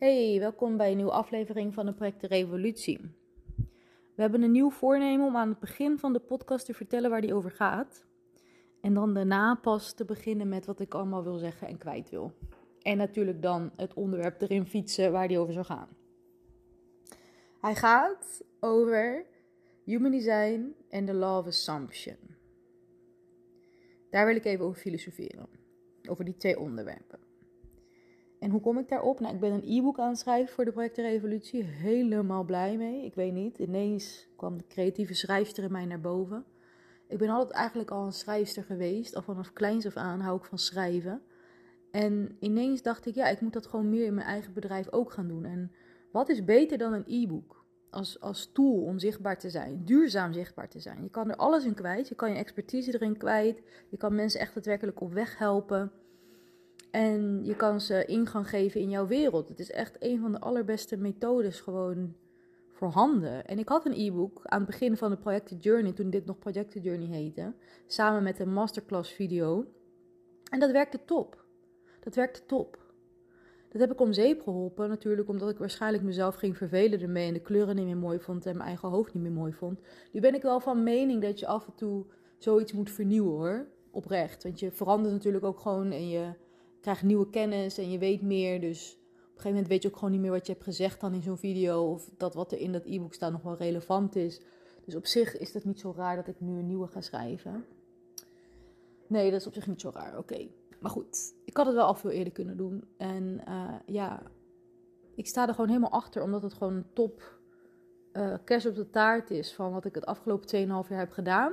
Hey, welkom bij een nieuwe aflevering van de Project Revolutie. We hebben een nieuw voornemen om aan het begin van de podcast te vertellen waar die over gaat. En dan daarna pas te beginnen met wat ik allemaal wil zeggen en kwijt wil. En natuurlijk dan het onderwerp erin fietsen waar die over zou gaan. Hij gaat over human design en de law of assumption. Daar wil ik even over filosoferen. Over die twee onderwerpen. En hoe kom ik daarop? Nou, ik ben een e-book aan het schrijven voor de Projecten Revolutie. Helemaal blij mee. Ik weet niet, ineens kwam de creatieve schrijfster in mij naar boven. Ik ben altijd eigenlijk al een schrijfster geweest. Al vanaf kleins af aan hou ik van schrijven. En ineens dacht ik, ja, ik moet dat gewoon meer in mijn eigen bedrijf ook gaan doen. En wat is beter dan een e-book? Als, als tool om zichtbaar te zijn, duurzaam zichtbaar te zijn. Je kan er alles in kwijt. Je kan je expertise erin kwijt. Je kan mensen echt daadwerkelijk op weg helpen. En je kan ze ingang geven in jouw wereld. Het is echt een van de allerbeste methodes gewoon voorhanden. En ik had een e-book aan het begin van de Project Journey, toen dit nog Project Journey heette, samen met een masterclass video. En dat werkte top. Dat werkte top. Dat heb ik om zeep geholpen, natuurlijk omdat ik waarschijnlijk mezelf ging vervelen ermee en de kleuren niet meer mooi vond en mijn eigen hoofd niet meer mooi vond. Nu ben ik wel van mening dat je af en toe zoiets moet vernieuwen hoor, oprecht. Want je verandert natuurlijk ook gewoon en je krijgt nieuwe kennis en je weet meer. Dus op een gegeven moment weet je ook gewoon niet meer wat je hebt gezegd dan in zo'n video. Of dat wat er in dat e-book staat nog wel relevant is. Dus op zich is het niet zo raar dat ik nu een nieuwe ga schrijven. Nee, dat is op zich niet zo raar. Oké. Maar goed, ik had het wel al veel eerder kunnen doen. En uh, ja, ik sta er gewoon helemaal achter, omdat het gewoon een top uh, kerst op de taart is van wat ik het afgelopen 2,5 jaar heb gedaan.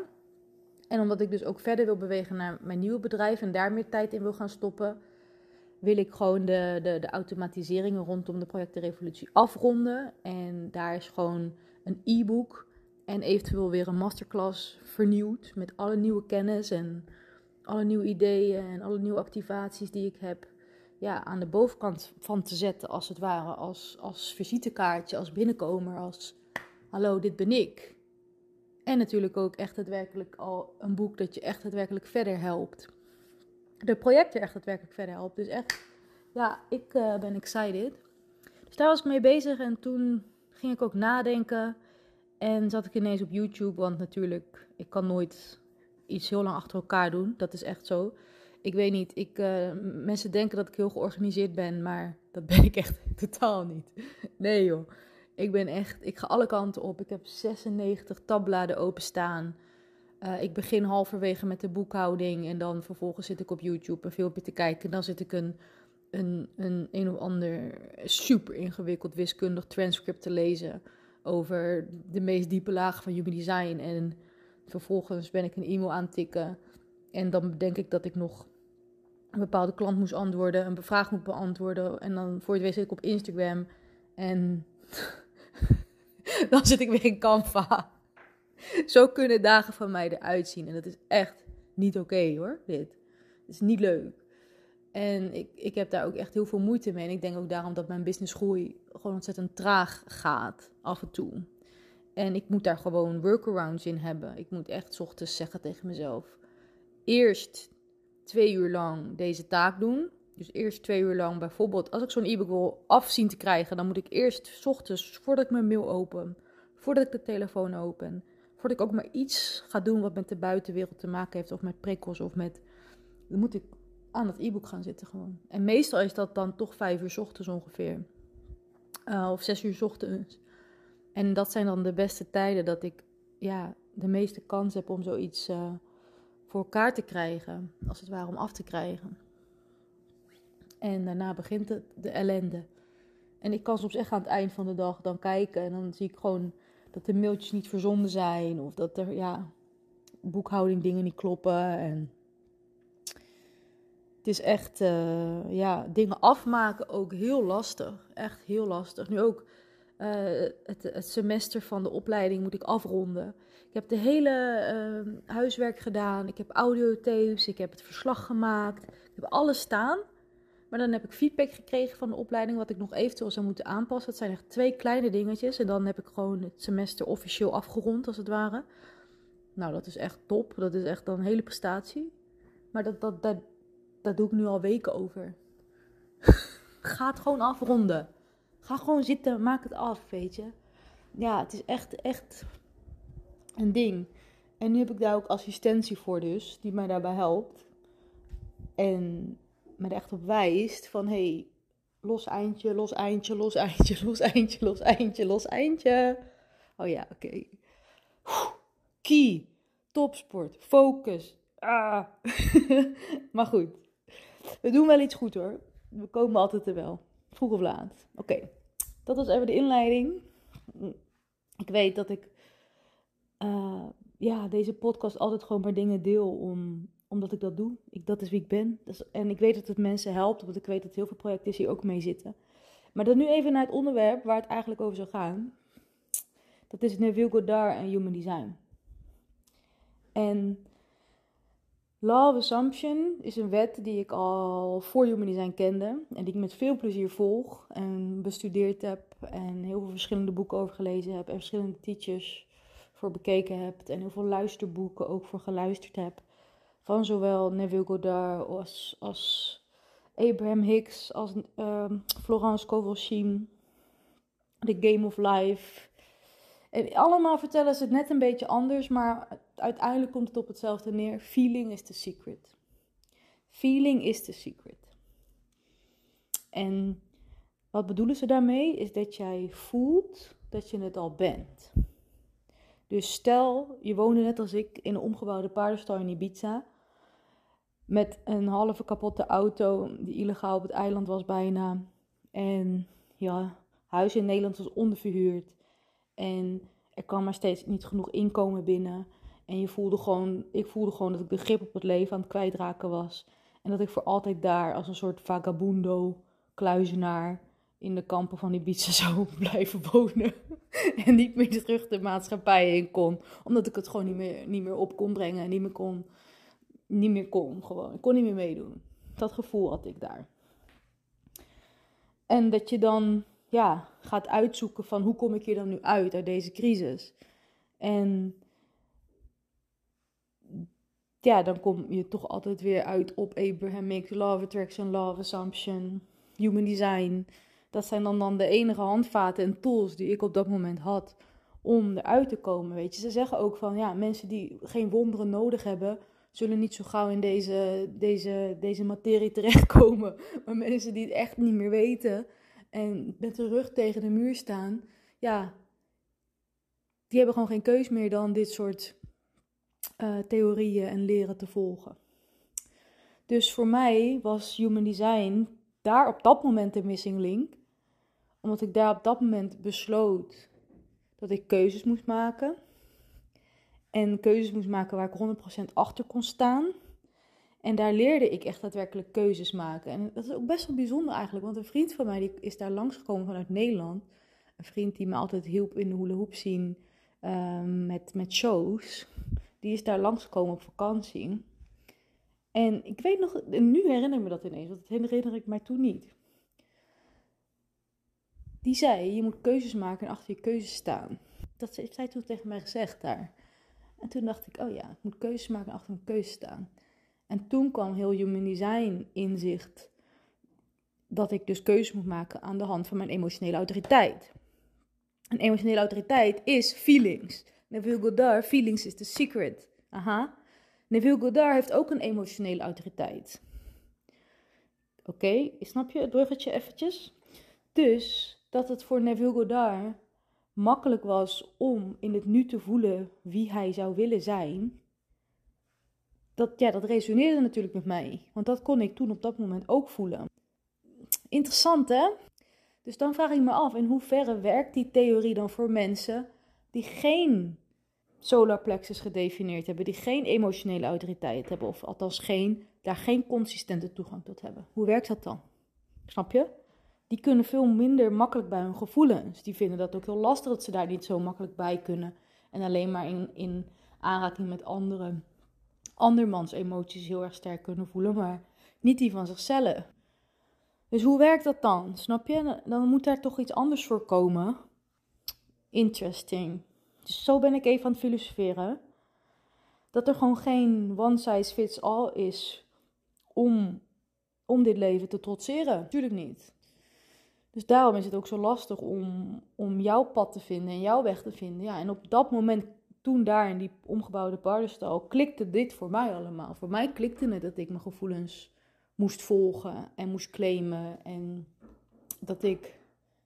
En omdat ik dus ook verder wil bewegen naar mijn nieuwe bedrijf en daar meer tijd in wil gaan stoppen, wil ik gewoon de, de, de automatiseringen rondom de projectenrevolutie afronden. En daar is gewoon een e-book en eventueel weer een masterclass vernieuwd met alle nieuwe kennis en alle nieuwe ideeën en alle nieuwe activaties die ik heb. Ja, aan de bovenkant van te zetten, als het ware, als, als visitekaartje, als binnenkomer, als hallo, dit ben ik. En natuurlijk ook echt daadwerkelijk al een boek dat je echt daadwerkelijk verder helpt de projecten echt daadwerkelijk verder helpt. Dus echt, ja, ik uh, ben excited. Dus daar was ik mee bezig en toen ging ik ook nadenken. En zat ik ineens op YouTube, want natuurlijk, ik kan nooit iets heel lang achter elkaar doen. Dat is echt zo. Ik weet niet, ik, uh, mensen denken dat ik heel georganiseerd ben, maar dat ben ik echt totaal niet. Nee joh, ik ben echt, ik ga alle kanten op. Ik heb 96 tabbladen openstaan. Uh, ik begin halverwege met de boekhouding en dan vervolgens zit ik op YouTube een filmpje te kijken. En dan zit ik een, een, een, een of ander super ingewikkeld wiskundig transcript te lezen over de meest diepe lagen van human design. En vervolgens ben ik een e-mail aan tikken. En dan denk ik dat ik nog een bepaalde klant moest antwoorden, een vraag moet beantwoorden. En dan voor het weet zit ik op Instagram. En dan zit ik weer in Canva. Zo kunnen dagen van mij eruit zien. En dat is echt niet oké hoor, dit. Het is niet leuk. En ik, ik heb daar ook echt heel veel moeite mee. En ik denk ook daarom dat mijn businessgroei gewoon ontzettend traag gaat, af en toe. En ik moet daar gewoon workarounds in hebben. Ik moet echt ochtends zeggen tegen mezelf: eerst twee uur lang deze taak doen. Dus eerst twee uur lang bijvoorbeeld, als ik zo'n e-book wil afzien te krijgen, dan moet ik eerst ochtends, voordat ik mijn mail open, voordat ik de telefoon open, voordat ik ook maar iets ga doen wat met de buitenwereld te maken heeft, of met prikkels, of met. Dan moet ik aan het e-book gaan zitten gewoon. En meestal is dat dan toch vijf uur ochtends ongeveer. Uh, of zes uur ochtends. En dat zijn dan de beste tijden dat ik ja, de meeste kans heb om zoiets uh, voor elkaar te krijgen. Als het ware om af te krijgen. En daarna begint het, de ellende. En ik kan soms echt aan het eind van de dag dan kijken en dan zie ik gewoon dat de mailtjes niet verzonden zijn of dat er ja, boekhouding dingen niet kloppen. En het is echt, uh, ja, dingen afmaken ook heel lastig. Echt heel lastig. Nu ook uh, het, het, semester van de opleiding moet ik afronden. Ik heb de hele uh, huiswerk gedaan. Ik heb audiotapes. Ik heb het verslag gemaakt. Ik heb alles staan. Maar dan heb ik feedback gekregen van de opleiding wat ik nog eventueel zou moeten aanpassen. Het zijn echt twee kleine dingetjes. En dan heb ik gewoon het semester officieel afgerond, als het ware. Nou, dat is echt top. Dat is echt dan een hele prestatie. Maar dat, dat, dat, dat doe ik nu al weken over. Ga het gewoon afronden. Ga gewoon zitten, maak het af, weet je. Ja, het is echt, echt een ding. En nu heb ik daar ook assistentie voor dus, die mij daarbij helpt. En me er echt op wijst van, hey, los eindje, los eindje, los eindje, los eindje, los eindje, los eindje. Oh ja, oké. Key, topsport, focus. Ah. maar goed, we doen wel iets goed hoor. We komen altijd er wel, vroeg of laat. Oké, dat was even de inleiding. Ik weet dat ik uh, ja, deze podcast altijd gewoon maar dingen deel om, omdat ik dat doe. Ik, dat is wie ik ben. en ik weet dat het mensen helpt, want ik weet dat heel veel projecten hier ook mee zitten. Maar dan nu even naar het onderwerp waar het eigenlijk over zou gaan. Dat is Neville Goddard en Human Design. En Law of Assumption is een wet die ik al voor Human Design kende. En die ik met veel plezier volg en bestudeerd heb. En heel veel verschillende boeken over gelezen heb. En verschillende teachers voor bekeken heb. En heel veel luisterboeken ook voor geluisterd heb. Van zowel Neville Goddard als, als Abraham Hicks, als uh, Florence Kovalchim. The Game of Life. En allemaal vertellen ze het net een beetje anders, maar uiteindelijk komt het op hetzelfde neer. Feeling is the secret. Feeling is the secret. En wat bedoelen ze daarmee? Is dat jij voelt dat je het al bent. Dus stel, je woonde net als ik in een omgebouwde paardenstal in Ibiza. Met een halve kapotte auto die illegaal op het eiland was bijna. En ja, huis in Nederland was onderverhuurd. En er kwam maar steeds niet genoeg inkomen binnen. En je voelde gewoon, ik voelde gewoon dat ik de grip op het leven aan het kwijtraken was. En dat ik voor altijd daar als een soort vagabundo, kluizenaar in de kampen van Ibiza zou blijven wonen. en niet meer terug de maatschappij in kon. Omdat ik het gewoon niet meer, niet meer op kon brengen. En niet meer kon, niet meer kon gewoon. Ik kon niet meer meedoen. Dat gevoel had ik daar. En dat je dan ja, gaat uitzoeken van hoe kom ik hier dan nu uit, uit deze crisis. En ja, dan kom je toch altijd weer uit op Abrahamic, Law of Attraction, of Assumption, Human Design. Dat zijn dan, dan de enige handvaten en tools die ik op dat moment had om eruit te komen. Weet je, ze zeggen ook van ja, mensen die geen wonderen nodig hebben, zullen niet zo gauw in deze, deze, deze materie terechtkomen. Maar mensen die het echt niet meer weten, en met de rug tegen de muur staan, ja, die hebben gewoon geen keus meer dan dit soort uh, theorieën en leren te volgen. Dus voor mij was Human Design daar op dat moment de missing link, omdat ik daar op dat moment besloot dat ik keuzes moest maken. En keuzes moest maken waar ik 100% achter kon staan. En daar leerde ik echt daadwerkelijk keuzes maken. En dat is ook best wel bijzonder eigenlijk, want een vriend van mij die is daar langsgekomen vanuit Nederland. Een vriend die me altijd hielp in de hoop zien ehm, met, met shows. Die is daar langsgekomen op vakantie. En ik weet nog, nu herinner ik me dat ineens, want dat herinner ik mij toen niet. Die zei, je moet keuzes maken en achter je keuzes staan. Dat heeft zij toen tegen mij gezegd daar. En toen dacht ik, oh ja, ik moet keuzes maken en achter mijn keuzes staan. En toen kwam heel Human Design inzicht dat ik dus keuzes moet maken aan de hand van mijn emotionele autoriteit. En emotionele autoriteit is feelings. Neville Goddard, feelings is the secret. Aha. Neville Goddard heeft ook een emotionele autoriteit. Oké, snap je het bruggetje eventjes? Dus dat het voor Neville Goddard makkelijk was om in het nu te voelen wie hij zou willen zijn, dat, ja, dat resoneerde natuurlijk met mij. Want dat kon ik toen op dat moment ook voelen. Interessant hè? Dus dan vraag ik me af, in hoeverre werkt die theorie dan voor mensen die geen solar plexus gedefinieerd hebben, die geen emotionele autoriteit hebben, of althans geen, daar geen consistente toegang tot hebben? Hoe werkt dat dan? Snap je? Die kunnen veel minder makkelijk bij hun gevoelens. Die vinden dat ook heel lastig dat ze daar niet zo makkelijk bij kunnen. En alleen maar in, in aanraking met anderen andermans emoties heel erg sterk kunnen voelen, maar niet die van zichzelf. Dus hoe werkt dat dan? Snap je? Dan moet daar toch iets anders voor komen. Interesting. Dus zo ben ik even aan het filosoferen. Dat er gewoon geen one size fits all is om, om dit leven te trotseren. Tuurlijk niet. Dus daarom is het ook zo lastig om, om jouw pad te vinden en jouw weg te vinden. Ja, en op dat moment, toen daar in die omgebouwde paardenstal, klikte dit voor mij allemaal. Voor mij klikte het dat ik mijn gevoelens moest volgen en moest claimen. En dat ik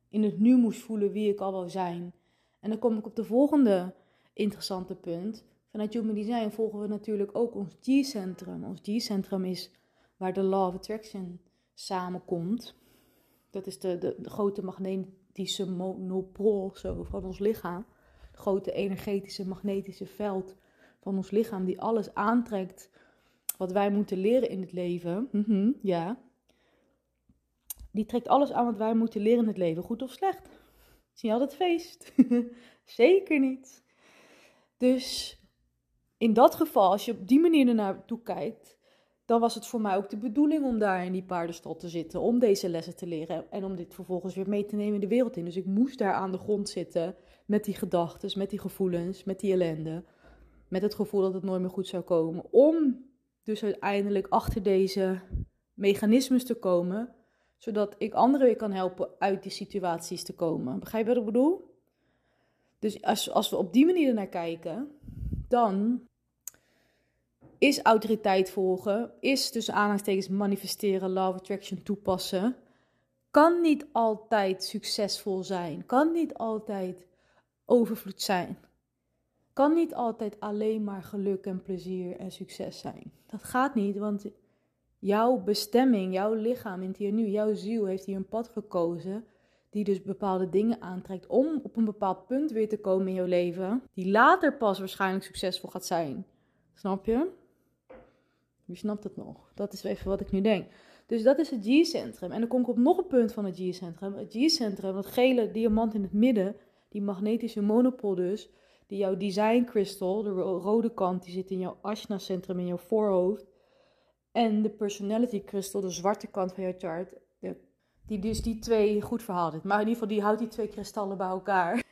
in het nu moest voelen wie ik al wil zijn. En dan kom ik op de volgende interessante punt. Vanuit Human Design volgen we natuurlijk ook ons G-centrum. Ons G-centrum is waar de Law of Attraction samenkomt. Dat is de, de, grote magnetische monopool zo, van ons lichaam. Het grote energetische magnetische veld van ons lichaam die alles aantrekt wat wij moeten leren in het leven. Mhm, ja. Die trekt alles aan wat wij moeten leren in het leven, goed of slecht. Zie je altijd feest? Zeker niet. Dus in dat geval, als je op die manier ernaar toe kijkt, dan was het voor mij ook de bedoeling om daar in die paardenstal te zitten, om deze lessen te leren en om dit vervolgens weer mee te nemen in de wereld in. Dus ik moest daar aan de grond zitten met die gedachten, met die gevoelens, met die ellende, met het gevoel dat het nooit meer goed zou komen, om dus uiteindelijk achter deze mechanismes te komen, zodat ik anderen weer kan helpen uit die situaties te komen. Begrijp je wat ik bedoel? Dus als, als we op die manier naar kijken, dan is autoriteit volgen, is dus aanhalingstekens manifesteren, love attraction toepassen, kan niet altijd succesvol zijn, kan niet altijd overvloed zijn, kan niet altijd alleen maar geluk en plezier en succes zijn. Dat gaat niet, want jouw bestemming, jouw lichaam in het hier nu, jouw ziel heeft hier een pad gekozen die dus bepaalde dingen aantrekt om op een bepaald punt weer te komen in jouw leven, die later pas waarschijnlijk succesvol gaat zijn. Snap je? Wie snapt het nog? Dat is even wat ik nu denk. Dus dat is het G-centrum. En dan kom ik op nog een punt van het G-centrum. Het G-centrum, dat gele diamant in het midden, die magnetische monopol dus, die jouw design crystal, de rode kant, die zit in jouw Ashna-centrum in jouw voorhoofd. En de personality crystal, de zwarte kant van jouw chart, die dus die twee goed verhaalt. Maar in ieder geval, die houdt die twee kristallen bij elkaar.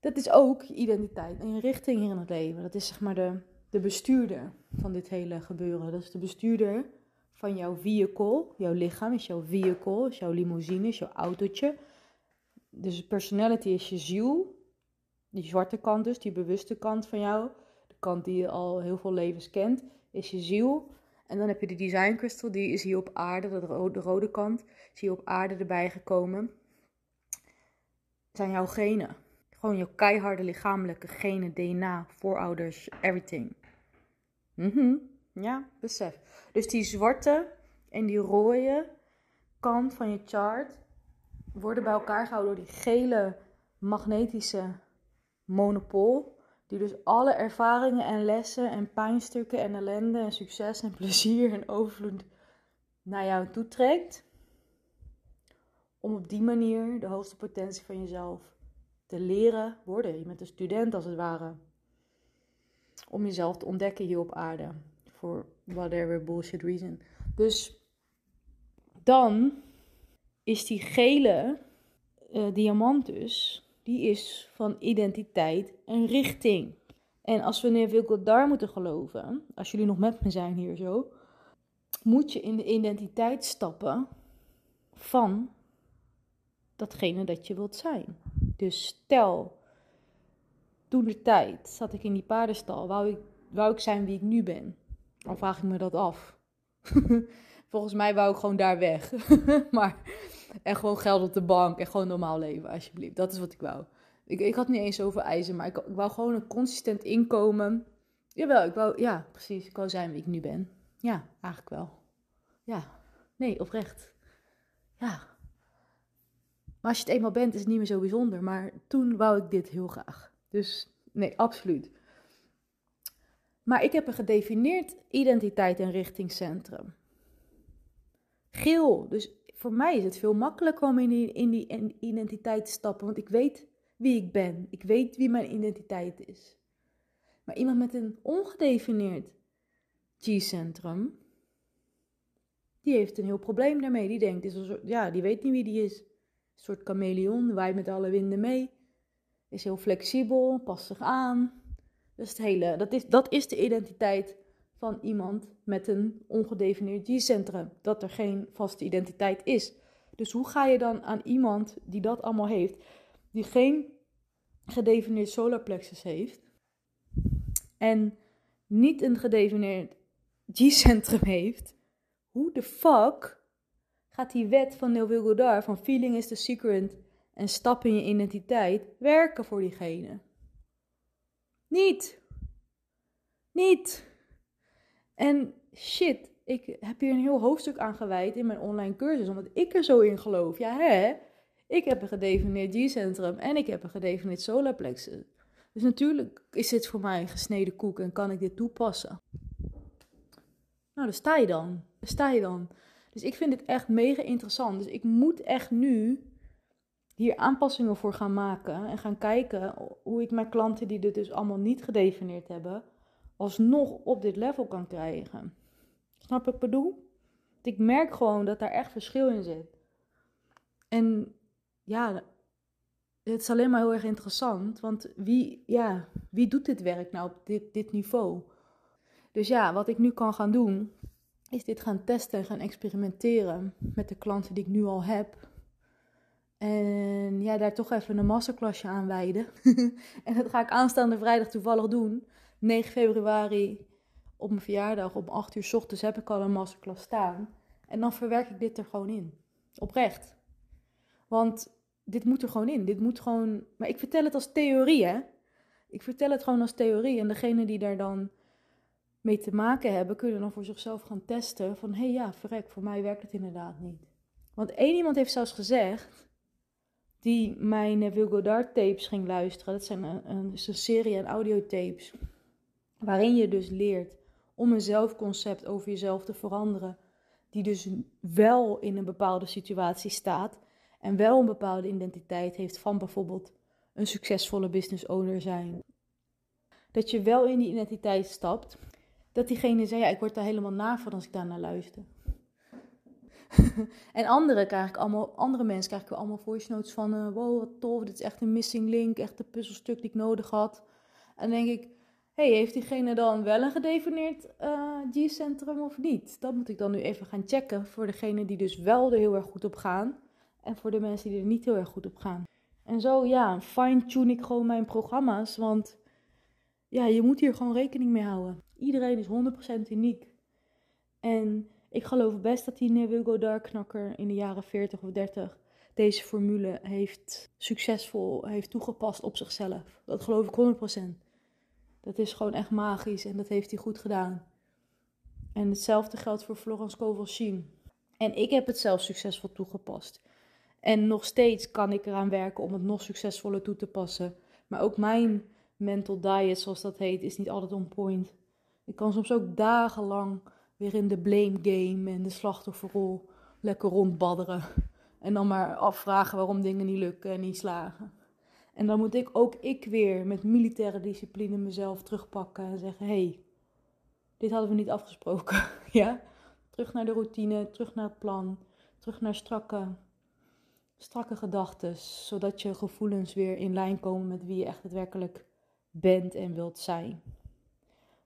Dat is ook je identiteit en je richting hier in het leven. Dat is zeg maar de, de bestuurder van dit hele gebeuren. Dat is de bestuurder van jouw vehicle. Jouw lichaam is jouw vehicle, is jouw limousine, is jouw autootje. Dus personality is je ziel. Die zwarte kant dus, die bewuste kant van jou. De kant die je al heel veel levens kent, is je ziel. En dan heb je de design crystal, die is hier op aarde, de rode, de rode kant, is hier op aarde erbij gekomen. zijn jouw genen. Gewoon jouw keiharde lichamelijke genen, DNA, voorouders, everything. Mhm, ja, besef. Dus die zwarte en die rode kant van je chart worden bij elkaar gehouden door die gele magnetische monopool. Die dus alle ervaringen en lessen en pijnstukken en ellende en succes en plezier en overvloed naar jou toetrekt. Om op die manier de hoogste potentie van jezelf te leren worden. Je bent een student als het ware. Om jezelf te ontdekken hier op aarde. Voor whatever bullshit reason. Dus dan is die gele uh, diamant dus die is van identiteit en richting. En als we Neville daar moeten geloven, als jullie nog met me zijn hier zo, moet je in de identiteit stappen van datgene dat je wilt zijn. Dus stel, toen de tijd zat ik in die paardenstal, wou ik, wou ik zijn wie ik nu ben. Dan vraag ik me dat af. Volgens mij wou ik gewoon daar weg. maar en gewoon geld op de bank en gewoon normaal leven, alsjeblieft. Dat is wat ik wou. Ik, ik had niet eens over eisen, maar ik, ik wou gewoon een consistent inkomen. Jawel, ik wou, ja, precies. Ik wou zijn wie ik nu ben. Ja, eigenlijk wel. Ja, nee, oprecht. Ja. Maar als je het eenmaal bent, is het niet meer zo bijzonder. Maar toen wou ik dit heel graag. Dus nee, absoluut. Maar ik heb een gedefinieerd identiteit en richtingcentrum. Geel. Dus voor mij is het veel makkelijker om in die, in die identiteit te stappen. Want ik weet wie ik ben. Ik weet wie mijn identiteit is. Maar iemand met een ongedefinieerd G-centrum, die heeft een heel probleem daarmee. Die denkt, ja, die weet niet wie die is. Soort chameleon, waait met alle winden mee. Is heel flexibel, past zich aan. Dus het hele, dat, is, dat is de identiteit van iemand met een ongedefinieerd G-centrum. Dat er geen vaste identiteit is. Dus hoe ga je dan aan iemand die dat allemaal heeft, die geen gedefinieerd solarplexus heeft en niet een gedefinieerd G-centrum heeft, hoe de fuck gaat die wet van Neville Goddard van feeling is the secret en stap in je identiteit werken voor diegene? Niet. Niet. En shit, ik heb hier een heel hoofdstuk aan gewijd in mijn online cursus, omdat ik er zo in geloof. Ja, hè? Ik heb een gedefinieerd G-centrum en ik heb een gedefinieerd solarplexus. Dus natuurlijk is dit voor mij een gesneden koek en kan ik dit toepassen. Nou, daar sta je dan. Daar sta je dan. Dus ik vind dit echt mega interessant. Dus ik moet echt nu hier aanpassingen voor gaan maken en gaan kijken hoe ik mijn klanten die dit dus allemaal niet gedefinieerd hebben, alsnog op dit level kan krijgen. Snap ik bedoel? Ik merk gewoon dat daar echt verschil in zit. En ja, het is alleen maar heel erg interessant, want wie, ja, wie doet dit werk nou op dit, dit niveau? Dus ja, wat ik nu kan gaan doen, is dit gaan testen en gaan experimenteren met de klanten die ik nu al heb. En ja, daar toch even een masterclassje aan wijden. en dat ga ik aanstaande vrijdag toevallig doen. 9 februari op mijn verjaardag om 8 uur s ochtends heb ik al een masterclass staan. En dan verwerk ik dit er gewoon in. Oprecht. Want dit moet er gewoon in. Dit moet gewoon. Maar ik vertel het als theorie, hè? Ik vertel het gewoon als theorie. En degene die daar dan mee te maken hebben, kunnen dan voor zichzelf gaan testen. Van hé hey, ja, verrek, voor mij werkt het inderdaad niet. Want één iemand heeft zelfs gezegd. Die mijn Neville Goddard tapes ging luisteren. Dat zijn een, een, een serie aan audiotapes. Waarin je dus leert om een zelfconcept over jezelf te veranderen. Die dus wel in een bepaalde situatie staat en wel een bepaalde identiteit heeft van bijvoorbeeld een succesvolle business owner zijn. Dat je wel in die identiteit stapt. Dat diegene zei, ja, ik word daar helemaal na van als ik daar naar luister. en andere, krijg ik allemaal, andere mensen krijg ik allemaal voice notes van, uh, wow, wat tof, dit is echt een missing link, echt een puzzelstuk die ik nodig had. En dan denk ik, hey, heeft diegene dan wel een gedefinieerd uh, G-centrum of niet? Dat moet ik dan nu even gaan checken voor degene die dus wel er heel erg goed op gaan. En voor de mensen die er niet heel erg goed op gaan. En zo, ja, fine-tune ik gewoon mijn programma's. Want ja, je moet hier gewoon rekening mee houden. Iedereen is 100% uniek. En ik geloof best dat die Neville Goddard knakker in de jaren 40 of 30 deze formule heeft succesvol heeft toegepast op zichzelf. Dat geloof ik 100%. Dat is gewoon echt magisch en dat heeft hij goed gedaan. En hetzelfde geldt voor Florence Scovel En ik heb het zelf succesvol toegepast. En nog steeds kan ik eraan werken om het nog succesvoller toe te passen. Maar ook mijn mental diet, zoals dat heet, is niet altijd on point. Ik kan soms ook dagenlang weer in de blame game en de slachtofferrol lekker rondbadderen. En dan maar afvragen waarom dingen niet lukken en niet slagen. En dan moet ik ook ik weer met militaire discipline mezelf terugpakken en zeggen: hé, hey, dit hadden we niet afgesproken. ja? Terug naar de routine, terug naar het plan, terug naar strakke strakke gedachten, zodat je gevoelens weer in lijn komen met wie je echt daadwerkelijk bent en wilt zijn.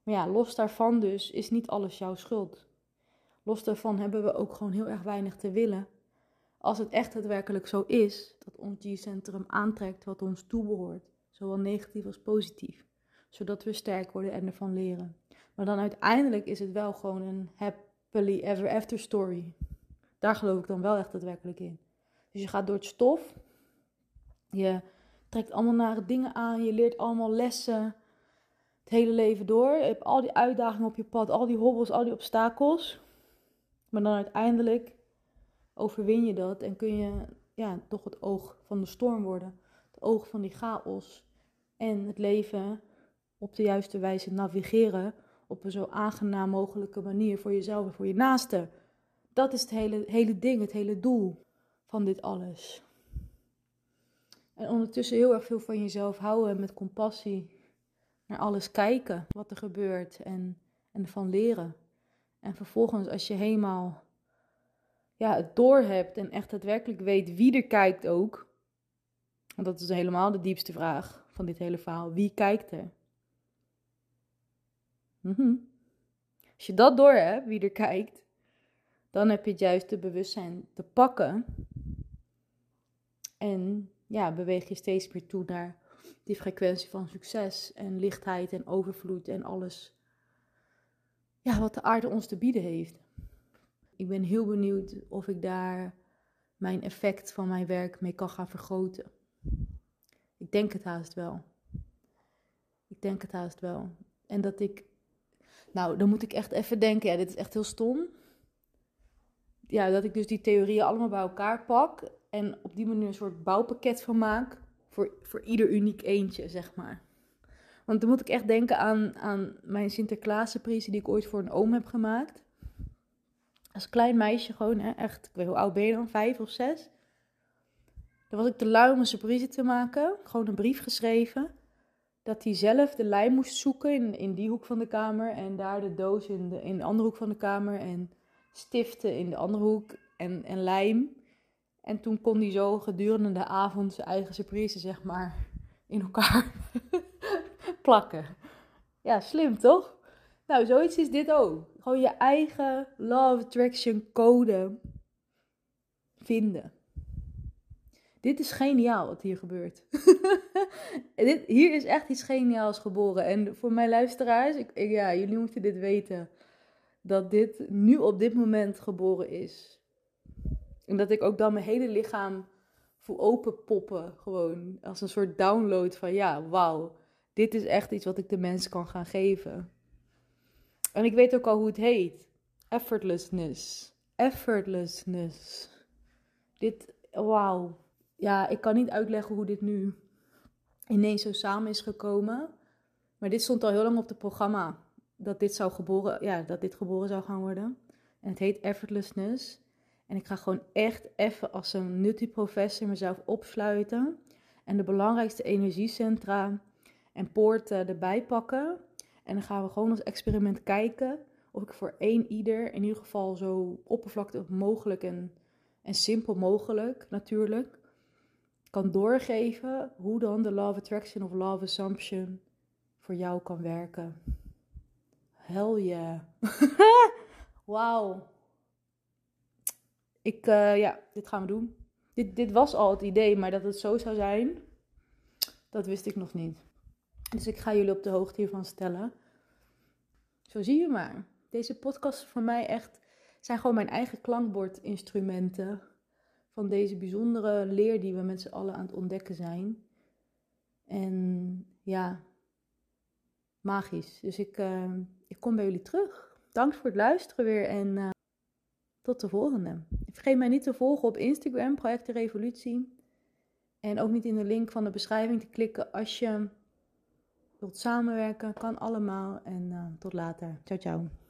Maar ja, los daarvan dus is niet alles jouw schuld. Los daarvan hebben we ook gewoon heel erg weinig te willen. Als het echt daadwerkelijk zo is dat ons G-centrum aantrekt wat ons toebehoort, zowel negatief als positief, zodat we sterk worden en ervan leren. Maar dan uiteindelijk is het wel gewoon een happily ever after story. Daar geloof ik dan wel echt daadwerkelijk in. Dus je gaat door het stof. Je trekt allemaal nare dingen aan. Je leert allemaal lessen. Het hele leven door. Je hebt al die uitdagingen op je pad. Al die hobbels, al die obstakels. Maar dan uiteindelijk overwin je dat. En kun je ja, toch het oog van de storm worden. Het oog van die chaos. En het leven op de juiste wijze navigeren. Op een zo aangenaam mogelijke manier voor jezelf en voor je naaste. Dat is het hele, hele ding, het hele doel van dit alles. En ondertussen heel erg veel van jezelf houden met compassie. Naar alles kijken, wat er gebeurt en, en van leren. En vervolgens als je helemaal ja, het door hebt en echt daadwerkelijk weet wie er kijkt ook. Want dat is helemaal de diepste vraag van dit hele verhaal. Wie kijkt er? Mhm. Als je dat door hebt, wie er kijkt, dan heb je het juiste bewustzijn te pakken En ja, beweeg je steeds meer toe naar die frequentie van succes en lichtheid en overvloed en alles. Ja, wat de aarde ons te bieden heeft. Ik ben heel benieuwd of ik daar mijn effect van mijn werk mee kan gaan vergroten. Ik denk het haast wel. Ik denk het haast wel. En dat ik. Nou, dan moet ik echt even denken. Ja, dit is echt heel stom. Ja, dat ik dus die theorieën allemaal bij elkaar pak. En op die manier een soort bouwpakket van maak. Voor, voor ieder uniek eentje, zeg maar. Want dan moet ik echt denken aan, aan mijn Sinterklaas-surprise die ik ooit voor een oom heb gemaakt. Als klein meisje gewoon, hè, echt. Ik weet hoe oud ben je dan? Vijf of zes? Dan was ik te lui om een surprise te maken. Gewoon een brief geschreven. Dat hij zelf de lijm moest zoeken in, in die hoek van de kamer. En daar de doos in de, in de andere hoek van de kamer. En stiften in de andere hoek. En, en lijm. En toen kon hij zo gedurende de avond zijn eigen surprise, zeg maar, in elkaar plakken. Ja, slim toch? Nou, zoiets is dit ook. Gewoon je eigen love attraction code vinden. Dit is geniaal wat hier gebeurt. dit, hier is echt iets geniaals geboren. En voor mijn luisteraars, ik, ja, jullie moeten dit weten. Dat dit nu op dit moment geboren is. En dat ik ook dan mijn hele lichaam voel openpoppen. Gewoon als een soort download van ja, wauw. Dit is echt iets wat ik de mensen kan gaan geven. En ik weet ook al hoe het heet. Effortlessness. Effortlessness. Dit, wauw. Ja, ik kan niet uitleggen hoe dit nu ineens zo samen is gekomen. Maar dit stond al heel lang op het programma. Dat dit, zou geboren, ja, dat dit geboren zou gaan worden. En het heet Effortlessness. En ik ga gewoon echt even als een nutty professor mezelf opsluiten. En de belangrijkste energiecentra en poorten erbij pakken. En dan gaan we gewoon als experiment kijken of ik voor één ieder in ieder geval zo oppervlakkig mogelijk en, en simpel mogelijk natuurlijk kan doorgeven hoe dan de of Attraction of of Assumption voor jou kan werken. Hell yeah. Wauw. Ik, uh, ja, dit gaan we doen. Dit, dit was al het idee, maar dat het zo zou zijn, dat wist ik nog niet. Dus ik ga jullie op de hoogte hiervan stellen. Zo zie je maar. Deze podcast voor mij echt zijn gewoon mijn eigen klankbordinstrumenten van deze bijzondere leer die we met z'n allen aan het ontdekken zijn. En ja, magisch. Dus ik, uh, ik kom bij jullie terug. Dank voor het luisteren weer en uh, tot de volgende. Vergeet mij niet te volgen op Instagram, Project Revolutie. En ook niet in de link van de beschrijving te klikken als je wilt samenwerken. Kan allemaal. En uh, tot later. Ciao, ciao.